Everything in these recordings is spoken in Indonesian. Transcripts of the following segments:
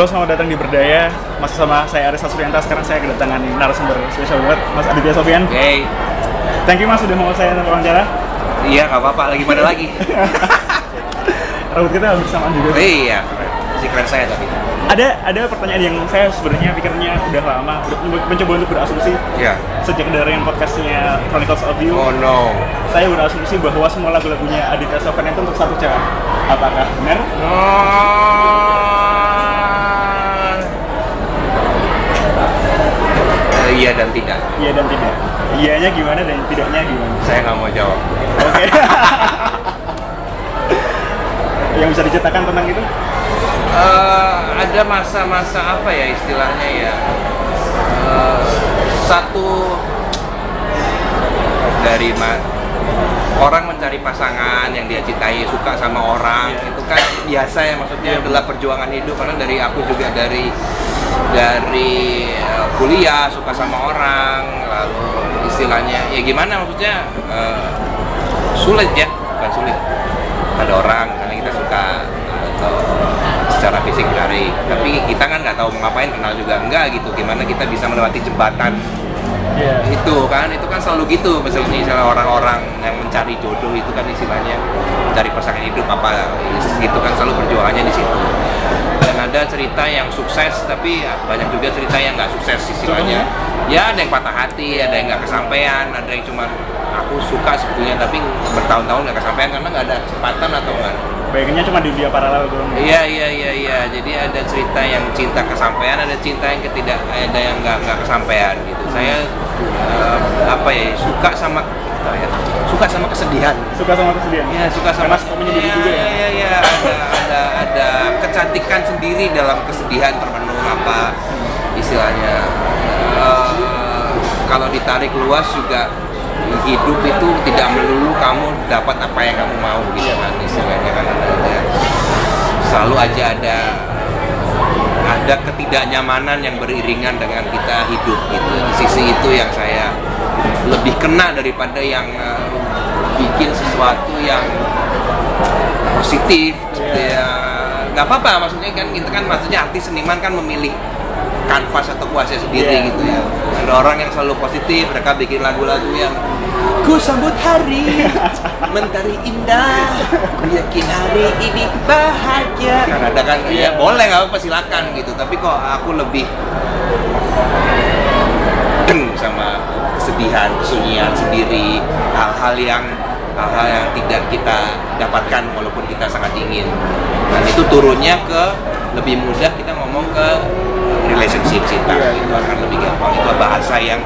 Halo, selamat datang di Berdaya. Masih sama saya Aris Asrianta. Sekarang saya kedatangan narasumber spesial banget, Mas Aditya Sofian. Oke, Thank you Mas sudah mau saya wawancara. iya nggak apa-apa. Lagi mana lagi? Rambut kita hampir samaan juga. Iya, si keren saya tapi. Ada ada pertanyaan yang saya sebenarnya pikirnya udah lama, udah mencoba untuk berasumsi Iya. sejak dari yang podcastnya Chronicles of You. Oh no. Saya berasumsi bahwa semua lagu-lagunya Aditya Sofian itu untuk satu cewek. Apakah benar? Eh, iya dan tidak. Iya dan tidak. Iyanya gimana dan tidaknya gimana? Saya nggak mau jawab. Oke. yang bisa diceritakan tentang itu? Eh, ada masa-masa apa ya istilahnya ya? Eh, satu dari orang mencari pasangan yang dia cintai suka sama orang itu kan biasa ya maksudnya adalah perjuangan hidup karena dari aku juga dari dari eh, kuliah suka sama orang lalu istilahnya ya gimana maksudnya eh, sulit ya bukan sulit. Ada orang karena kita suka atau secara fisik menarik. Tapi kita kan nggak tahu mau ngapain kenal juga enggak gitu. Gimana kita bisa melewati jembatan? Iya. itu kan itu kan selalu gitu. Misalnya misalnya orang-orang yang mencari jodoh itu kan istilahnya mencari pasangan hidup apa itu kan selalu perjuangannya di situ ada cerita yang sukses tapi ya, banyak juga cerita yang nggak sukses istilahnya ya ada yang patah hati ada yang nggak kesampaian ada yang cuma aku suka sebetulnya tapi bertahun-tahun nggak kesampaian karena nggak ada kesempatan atau nggak Bayangannya cuma di via paralel doang. Iya iya iya iya. Jadi ada cerita yang cinta kesampaian, ada cinta yang ketidak, ada yang nggak nggak kesampaian gitu. Saya eh, apa ya suka sama apa ya, suka sama kesedihan. Suka sama kesedihan. Ya suka sama Karena menyendiri Iya, juga ya? Iya iya ada ada ada kecantikan sendiri dalam kesedihan termenung apa istilahnya. Eh, kalau ditarik luas juga hidup itu tidak melulu kamu dapat apa yang kamu mau gitu kan istilahnya kan ada, ada selalu aja ada ada ketidaknyamanan yang beriringan dengan kita hidup gitu sisi itu yang saya lebih kena daripada yang eh, bikin sesuatu yang positif ya. Nggak apa-apa maksudnya kan kita kan maksudnya artis seniman kan memilih kanvas atau kuasnya sendiri Iya. gitu ya. Ada orang yang selalu positif mereka bikin lagu-lagu yang ku sambut hari mentari indah ku yakin hari ini bahagia. Kan ada kan ya boleh nggak apa silakan gitu. Tapi kok aku lebih deng sama kesedihan kesunyian sendiri hal-hal yang hal-hal yang tidak kita dapatkan walaupun kita sangat ingin. Dan itu turunnya ke lebih mudah kita ngomong ke relationship cinta Iya. itu akan lebih gampang. Itu bahasa yang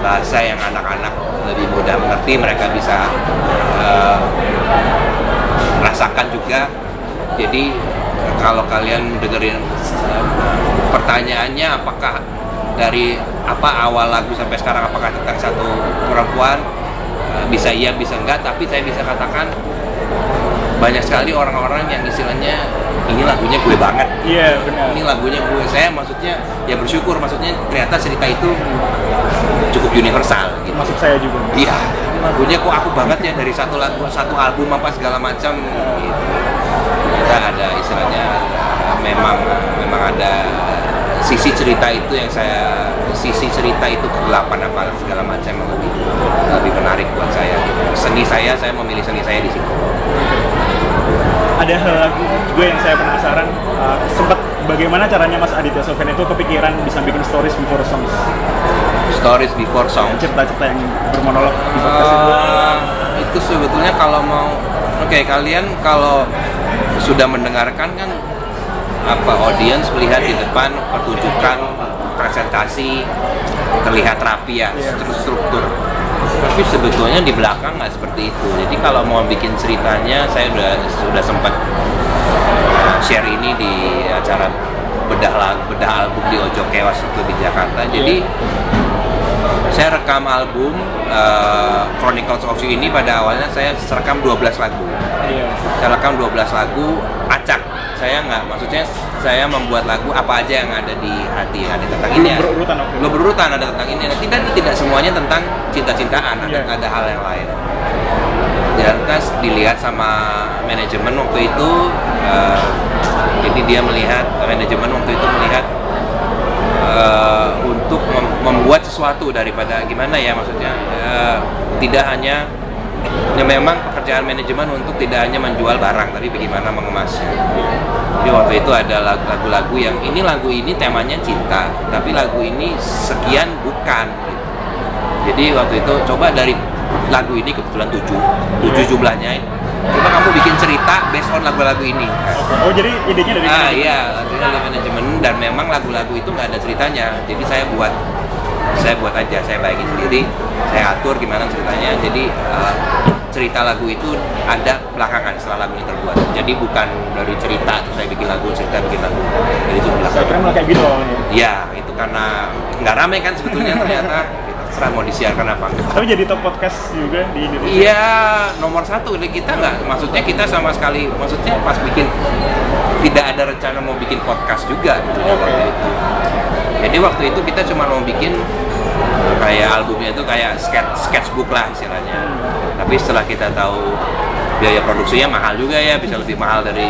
bahasa yang anak-anak lebih mudah mengerti. Mereka bisa eh, rasakan juga. Jadi kalau kalian dengerin eh, pertanyaannya apakah dari apa awal lagu sampai sekarang apakah tentang satu perempuan Eh, bisa iya bisa enggak tapi saya bisa katakan banyak sekali orang-orang yang istilahnya ini lagunya gue banget. Iya, benar. ini lagunya gue. Saya maksudnya ya bersyukur maksudnya ternyata cerita itu cukup universal gitu. Masuk saya juga. iya. Lagunya kok aku banget ya dari satu lagu satu album apa segala macam gitu. Kita ada istilahnya memang memang ada sisi cerita itu yang saya sisi cerita itu kegelapan apa segala macam yang lebih lebih menarik buat saya seni saya saya memilih seni saya di situ Ada hal juga yang saya penasaran. uh, sempat bagaimana caranya Mas Aditya Sofian itu kepikiran bisa bikin stories before songs? stories before song Cerita-cerita yang bermonolog di podcast itu. Eh, itu sebetulnya kalau mau oke kalian kalau sudah mendengarkan kan apa audiens melihat di depan pertunjukan presentasi terlihat rapi ya Iya. struktur. Tapi sebetulnya di belakang nggak seperti itu. Jadi kalau mau bikin ceritanya saya udah sudah sempat share ini di acara bedah lagu bedah album di Ojo Kewas waktu di Jakarta. Jadi saya rekam album uh, Chronicles of You ini pada awalnya saya rekam 12 lagu. Iya. saya rekam 12 lagu acak saya nggak maksudnya saya membuat lagu apa aja yang ada di hati ada tentang ini ya. berurutan itu. belum berurutan ada tentang ini ada tidak tidak semuanya tentang cinta-cintaan ada Iya. ada hal yang lain dan terus dilihat sama manajemen waktu itu eh, Jadi dia melihat manajemen waktu itu melihat eh, untuk mem- membuat sesuatu daripada gimana ya maksudnya eh, tidak hanya ya memang pekerjaan manajemen untuk tidak hanya menjual barang tapi bagaimana mengemasnya. Jadi waktu itu ada lagu- lagu-lagu yang ini lagu ini temanya cinta tapi lagu ini sekian bukan. gitu. Jadi waktu itu coba dari lagu ini kebetulan tujuh tujuh jumlahnya coba kamu bikin cerita based on lagu-lagu ini. Oh jadi idenya dari Ah iya, lagunya dari manajemen dan memang lagu-lagu itu nggak ada ceritanya. Jadi saya buat saya buat aja, saya bayangin sendiri, saya atur gimana ceritanya. Jadi eh, cerita lagu itu ada belakangan setelah lagu ini terbuat. Jadi bukan dari cerita terus saya bikin lagu, cerita bikin lagu. Jadi itu Saya belakangan. kira malah kayak gitu awalnya. Ya, itu karena nggak rame kan sebetulnya ternyata. Kita terserah mau disiarkan apa. Tapi jadi top podcast juga di Indonesia. Iya nomor satu Jadi kita nggak maksudnya kita sama sekali maksudnya pas bikin tidak ada rencana mau bikin podcast juga gitu waktu itu. Jadi waktu itu kita cuma mau bikin kayak albumnya itu kayak sketch sketchbook lah istilahnya. Tapi setelah kita tahu biaya produksinya mahal juga ya bisa lebih mahal dari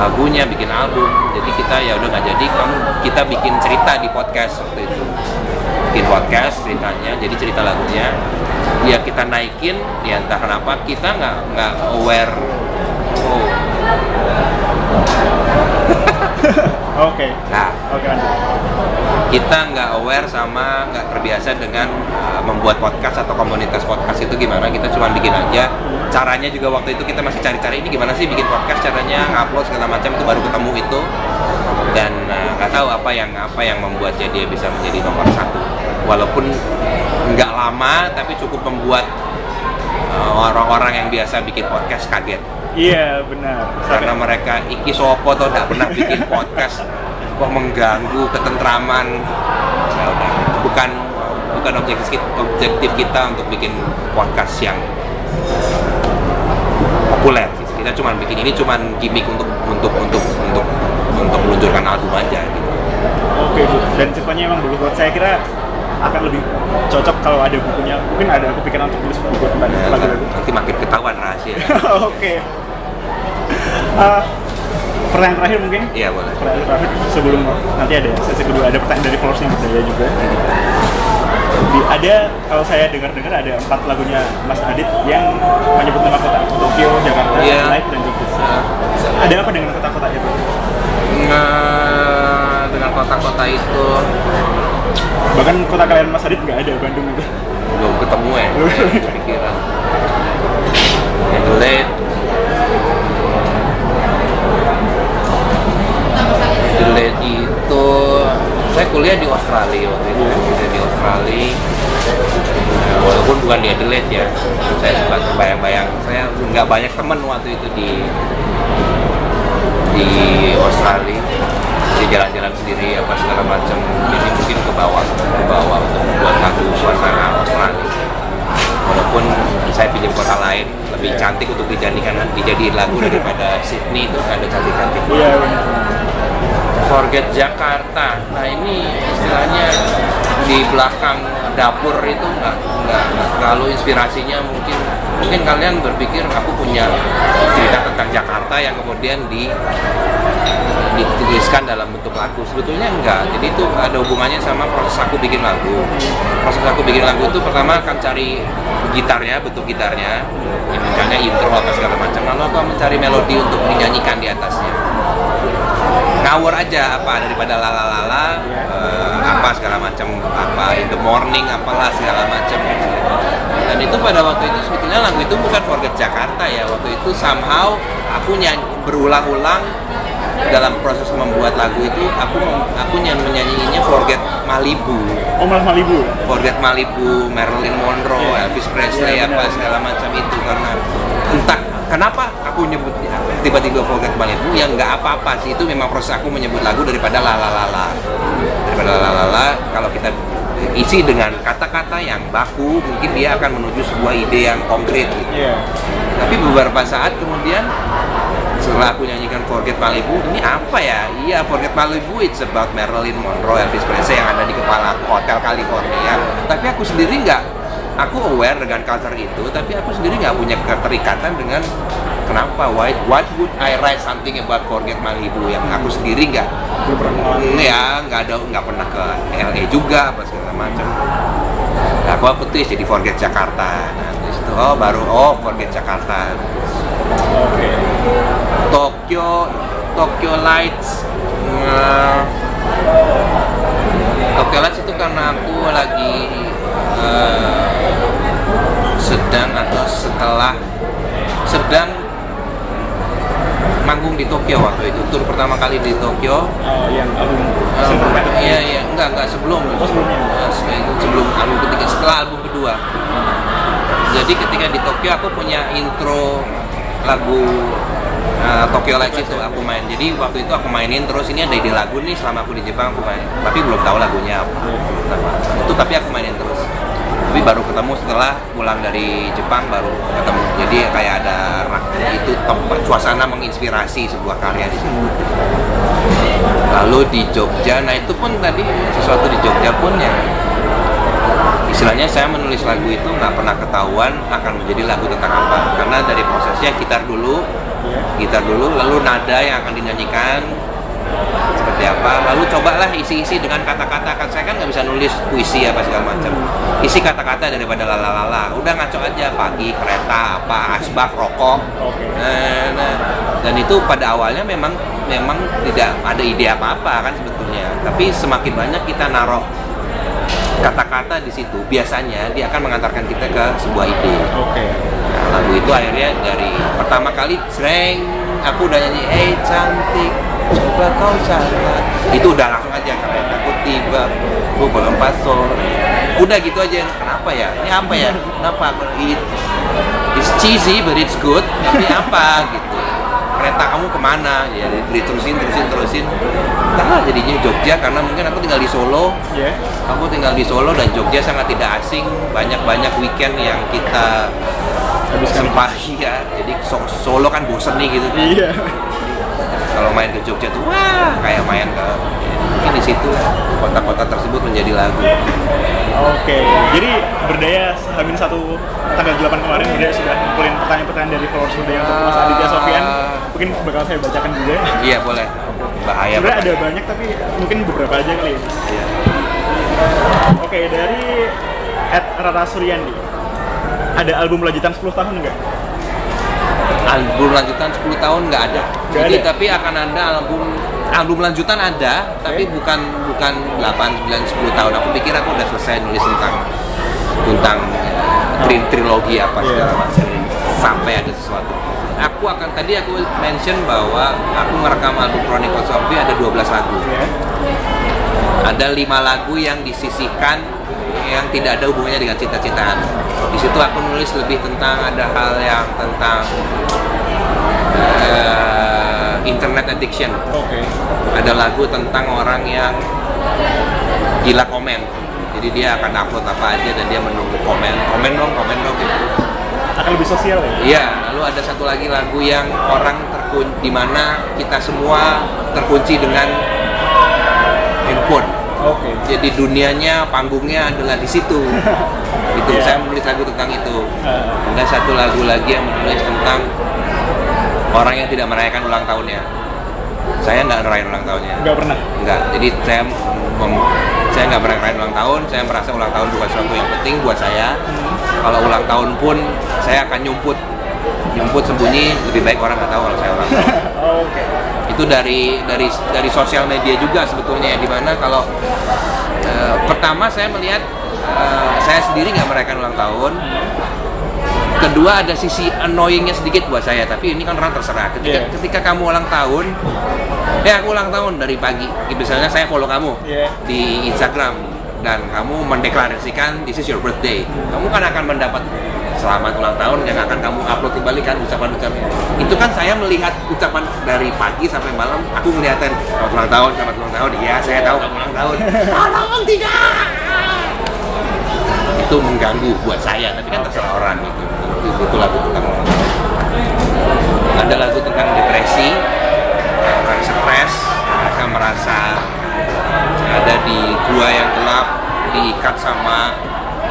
lagunya bikin album. Jadi kita ya udah nggak jadi kamu kita bikin cerita di podcast waktu itu bikin podcast ceritanya jadi cerita lagunya ya kita naikin ya entah kenapa kita nggak nggak aware oh Oke. nah Oke lanjut. Kita nggak aware sama nggak terbiasa dengan uh, membuat podcast atau komunitas podcast itu gimana. Kita cuma bikin aja. Caranya juga waktu itu kita masih cari-cari ini gimana sih bikin podcast caranya ngupload segala macam itu baru ketemu itu. Dan uh, nggak tahu apa yang apa yang membuatnya dia bisa menjadi nomor satu. Walaupun nggak lama tapi cukup membuat uh, orang-orang yang biasa bikin podcast kaget. Iya benar. karena mereka iki sopo atau tidak pernah bikin podcast kok mengganggu ketentraman ya udah bukan bukan objektif objektif kita untuk bikin podcast yang populer kita cuma bikin ini cuma gimmick untuk untuk untuk untuk untuk meluncurkan album aja gitu Oke Bu. Dan ceritanya emang bagus banget. Saya kira akan lebih cocok kalau ada bukunya. Mungkin ada kepikiran untuk tulis buku tentang Ya, lagu-lagu. nanti makin ketahuan rahasia Oke. Eh, pertanyaan terakhir mungkin. iya boleh Pertanyaan terakhir sebelum nanti ada sesi kedua ada pertanyaan dari followersnya Budaya juga. Di- ada kalau saya dengar-dengar ada empat lagunya Mas Adit yang menyebut nama kota Tokyo, Jakarta, Iya. Live dan Jogja. Ada apa dengan kota-kota itu? Nge- dengan kota-kota itu Bahkan kota kalian Mas Adit nggak ada Bandung itu. belum ketemu ya pikiran Adelaide itu saya kuliah di Australia waktu itu kuliah di Australia Nah, walaupun bukan di Adelaide ya. Saya suka terbayang-bayang. Saya nggak banyak teman waktu itu di di Australia. Di jalan-jalan sendiri apa segala macam. Jadi mungkin ke bawah ke bawah untuk membuat lagu suasana Australia. Walaupun saya pinjam kota lain lebih cantik untuk dijadikan dijadiin lagu daripada Sydney itu ada cantik-cantik. Iya benar. Forget Jakarta. Nah ini istilahnya di belakang dapur itu nggak terlalu inspirasinya mungkin mungkin kalian berpikir aku punya cerita tentang Jakarta yang kemudian di dituliskan dalam bentuk lagu. Sebetulnya enggak. Jadi itu ada hubungannya sama proses aku bikin lagu. Proses aku bikin lagu itu pertama akan cari gitarnya bentuk gitarnya ya, misalnya intro apa segala macam. Lalu aku mencari melodi untuk dinyanyikan di atasnya ngawur aja apa daripada lala-lala eh, apa segala macam apa in the morning apalah segala macam dan itu pada waktu itu sebetulnya lagu itu bukan Forget Jakarta ya waktu itu somehow aku nyanyi berulang-ulang dalam proses membuat lagu itu aku aku nyanyi menyanyinya Forget Malibu Oh malah Malibu. Forget Malibu, Marilyn Monroe, Iya. Elvis Presley Iya, apa segala macam itu karena entah kenapa aku nyebut tiba-tiba Forget Malibu yang nggak apa-apa sih. Itu memang proses aku menyebut lagu daripada lalalala daripada lalalala kalau kita isi dengan kata-kata yang baku mungkin dia akan menuju sebuah ide yang konkret. Gitu. Iya. tapi beberapa saat kemudian setelah aku nyanyikan Forget Malibu ini apa ya? Iya Forget Malibu it's about Marilyn Monroe Elvis Presley yang ada di kepala aku Hotel California. Tapi aku sendiri nggak aku aware dengan culture itu tapi aku sendiri nggak punya keterikatan dengan kenapa? Why what would I write something about Forget Malibu yang aku sendiri nggak ya nggak ada nggak pernah ke LA juga apa segala macam. Nah, aku aku tulis jadi Forget Jakarta. Nah itu oh baru oh Forget Jakarta. Tokyo Tokyo Lights eh, Tokyo Lights itu karena aku lagi eh, sedang atau setelah sedang manggung di Tokyo waktu itu tur pertama kali di Tokyo. Oh yang album Eh, Planet iya iya enggak enggak sebelum. Oh, sebelumnya. Eh, setelah itu sebelum album ketiga setelah album kedua. Jadi ketika di Tokyo aku punya intro lagu uh, Tokyo Lights itu aku main. Jadi waktu itu aku mainin terus ini ada ide lagu nih selama aku di Jepang aku main. Tapi belum tahu lagunya apa. Apa. itu tapi aku mainin terus tapi baru ketemu setelah pulang dari Jepang baru ketemu. Jadi kayak ada itu tempat suasana menginspirasi sebuah karya di situ. Lalu di Jogja nah itu pun tadi sesuatu di Jogja pun yang istilahnya saya menulis lagu itu nggak pernah ketahuan akan menjadi lagu tentang apa. Karena dari prosesnya gitar dulu gitar dulu lalu nada yang akan dinyanyikan seperti apa? Lalu cobalah isi-isi dengan kata-kata. Kan saya kan nggak bisa nulis puisi apa segala macam. Isi kata-kata daripada lalalala udah ngaco aja pagi kereta apa asbak rokok. Nah, nah, dan itu pada awalnya memang memang tidak ada ide apa-apa kan sebetulnya. Tapi semakin banyak kita naruh kata-kata di situ, biasanya dia akan mengantarkan kita ke sebuah ide. oke. Nah, lagu itu akhirnya dari pertama kali sreng aku udah nyanyi eh cantik coba kau jalan itu udah langsung aja karena aku tiba pukul 4 sore udah gitu aja kenapa ya? Ini apa ya? Kenapa It, it's cheesy but it's good. Tapi apa gitu? Kereta kamu ke mana? Ya diterusin terusin terusin. Nah jadinya Jogja karena mungkin aku tinggal di Solo. Ya. Aku tinggal di Solo dan Jogja sangat tidak asing. Banyak-banyak weekend yang kita Habiskan. sempahi ya. Jadi So- Solo kan bosen nih gitu. iya Kalau main ke Jogja tuh wah kayak main ke mungkin di situ kota-kota tersebut menjadi lagu. Oke, jadi berdaya Hamin satu tanggal 8 kemarin berdaya sudah ngumpulin pertanyaan-pertanyaan dari followers berdaya untuk Mas Aditya Sofian. Mungkin bakal saya bacakan juga. Iya boleh. Bahaya. Sebenarnya ada banyak tapi mungkin beberapa aja kali. ya. Iya. Oke, dari Ed Rara Suryandi. Ada album lanjutan 10 tahun enggak? Album lanjutan 10 tahun nggak ada. Jadi ada? tapi akan ada album album lanjutan ada, tapi bukan bukan 8 9 10 tahun. Aku pikir aku udah selesai nulis tentang tentang tri- trilogi apa Iya. segala macam sampai ada sesuatu. Aku akan tadi aku mention bahwa aku merekam album Chronicle Zombie ada 12 lagu. Ya. Ada lima lagu yang disisihkan yang tidak ada hubungannya dengan cinta-cintaan. Di situ aku nulis lebih tentang ada hal yang tentang eh, internet addiction. Oke. Ada lagu tentang orang yang gila komen. Jadi dia akan upload apa aja dan dia menunggu komen, komen dong, komen dong gitu. Akan lebih sosial ya? Iya, lalu ada satu lagi lagu yang orang terkunci di mana kita semua terkunci dengan handphone. Oke. Jadi dunianya, panggungnya adalah di situ. itu Iya. saya menulis lagu tentang itu. Eh, Ada satu lagu lagi yang menulis tentang orang yang tidak merayakan ulang tahunnya. Saya nggak merayakan ulang tahunnya. Enggak pernah. Enggak. Jadi saya mem- saya nggak merayakan ulang tahun. Saya merasa ulang tahun bukan sesuatu yang penting buat saya. Kalau ulang tahun pun saya akan nyumput, nyumput sembunyi. Lebih baik orang nggak tahu kalau saya ulang tahun Oke. itu dari dari dari sosial media juga sebetulnya di mana kalau eh, pertama saya melihat eh, saya sendiri nggak merayakan ulang tahun. Kedua ada sisi annoyingnya sedikit buat saya tapi ini kan orang terserah. Ketika Iya. ketika kamu ulang tahun ya aku ulang tahun dari pagi. Misalnya saya follow kamu Iya. di Instagram dan kamu mendeklarasikan this is your birthday. Kamu kan akan mendapat selamat ulang tahun yang akan kamu upload kembali kan ucapan-ucapan. Itu kan saya melihat ucapan dari pagi sampai malam aku selamat ulang tahun selamat ulang tahun. Iya saya tahu kamu ulang tahun. Tolong tidak itu mengganggu buat saya tapi kan terserah orang gitu itu, itu lagu tentang ada lagu tentang depresi orang stres mereka merasa ada di gua yang gelap diikat sama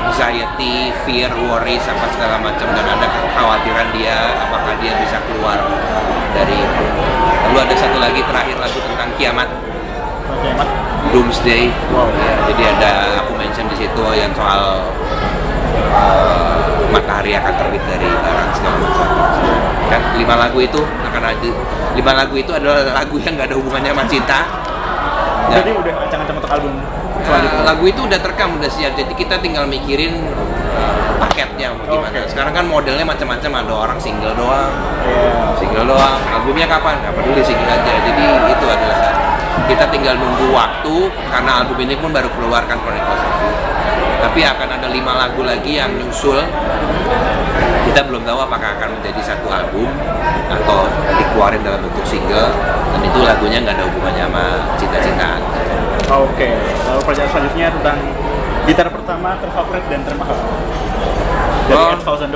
anxiety, fear, worries apa segala macam dan ada kekhawatiran dia apakah dia bisa keluar dari lalu ada satu lagi terakhir lagu tentang kiamat. Doomsday. Wow. Ya, jadi ada aku mention di situ yang soal uh, matahari akan terbit dari barat segala macam. Kan lima lagu itu akan ada lima lagu itu adalah lagu yang nggak ada hubungannya sama cinta. Dan, Jadi udah ancang-ancang untuk album uh, lagu itu udah terekam udah siap jadi kita tinggal mikirin uh, paketnya mau gimana. Oke. Sekarang kan modelnya macam-macam ada orang single doang, Iya. single doang albumnya kapan nggak peduli single aja jadi itu adalah kita tinggal nunggu waktu karena album ini pun baru keluarkan You. tapi akan ada lima lagu lagi yang nyusul. Kita belum tahu apakah akan menjadi satu album atau dikeluarin dalam bentuk single. Dan itu lagunya nggak ada hubungannya sama cinta-cintaan. Oke, lalu pertanyaan selanjutnya tentang gitar pertama terfavorit dan termahal. Dari Oh. Thousand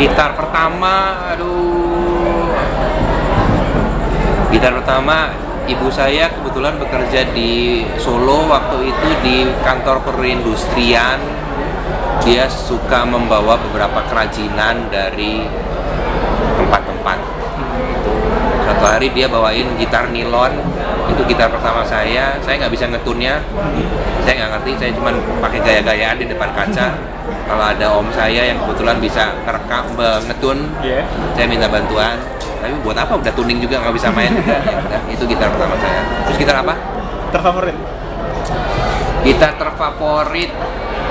gitar pertama aduh. Gitar pertama ibu saya kebetulan bekerja di Solo waktu itu di kantor perindustrian. Dia suka membawa beberapa kerajinan dari tempat-tempat. Itu satu hari dia bawain gitar nilon itu gitar pertama saya. Saya nggak bisa ngetunnya. Saya nggak ngerti saya cuma pakai gaya-gayaan di depan kaca. Kalau ada om saya yang kebetulan bisa ngerekam ngetun Iya. saya minta bantuan tapi buat apa? Udah tuning juga nggak bisa main juga. Ya udah itu gitar pertama saya. Terus gitar apa? Terfavorit. gitar terfavorit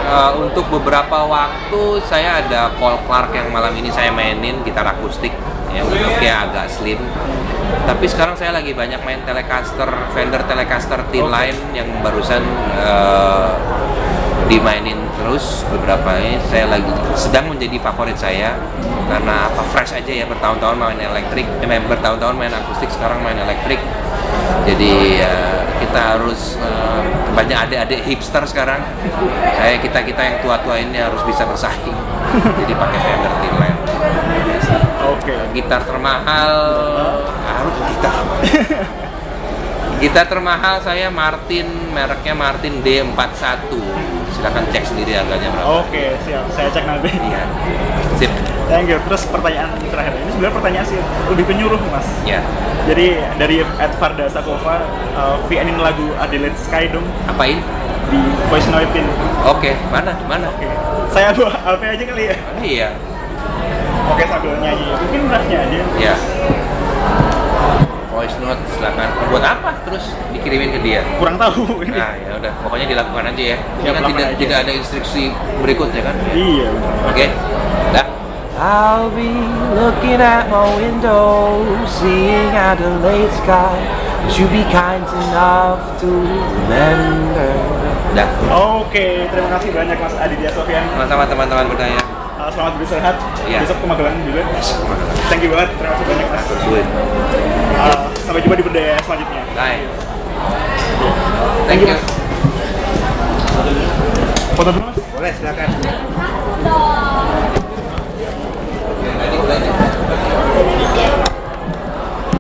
eh, untuk beberapa waktu saya ada Paul Clark yang malam ini saya mainin gitar akustik. Yang bentuknya agak slim. Tapi sekarang saya lagi banyak main Telecaster Fender Telecaster T-Line yang barusan eh, dimainin terus beberapa ini. Saya lagi sedang menjadi favorit saya karena apa fresh aja ya bertahun-tahun main elektrik. Eh, bertahun-tahun main akustik sekarang main elektrik. Jadi eh, kita harus eh, banyak adik-adik hipster sekarang. Saya kita kita yang tua-tua ini harus bisa bersaing. Jadi pakai Fender T-Line Oke. gitar termahal. Harus gitar gitar termahal saya Martin mereknya Martin D41 silahkan cek sendiri harganya berapa Oke, siap. Saya cek nanti. iya sip Thank you. Terus pertanyaan terakhir ini sebenarnya pertanyaan sih lebih penyuruh mas. ya Jadi dari Ed Farda Sakova, uh, VN in lagu Adelaide Sky dong apain di voice note-in. oke mana mana Oke. Saya buat Alve aja kali ya. iya Oke sambil nyanyi. Mungkin draftnya aja. ya voice note silakan buat apa terus dikirimin ke dia Kurang tahu ini. nah ya udah pokoknya dilakukan aja ya ini Ya, kan tidak aja. tidak ada instruksi berikutnya kan Iya. Oke, dah. I'll be looking at my window, seeing Adelaide sky. Would you be kind enough to remember? Dah. Oke, terima kasih banyak Mas Aditya Sofian. Sama-sama teman-teman bertanya. Uh, selamat beristirahat. Iya. Besok ke Magelang juga. Thank you banget. Terima kasih banyak Mas. Sulit. Uh, sampai jumpa di berdaya selanjutnya. Bye. Thank you. Foto dulu Mas. Boleh silakan.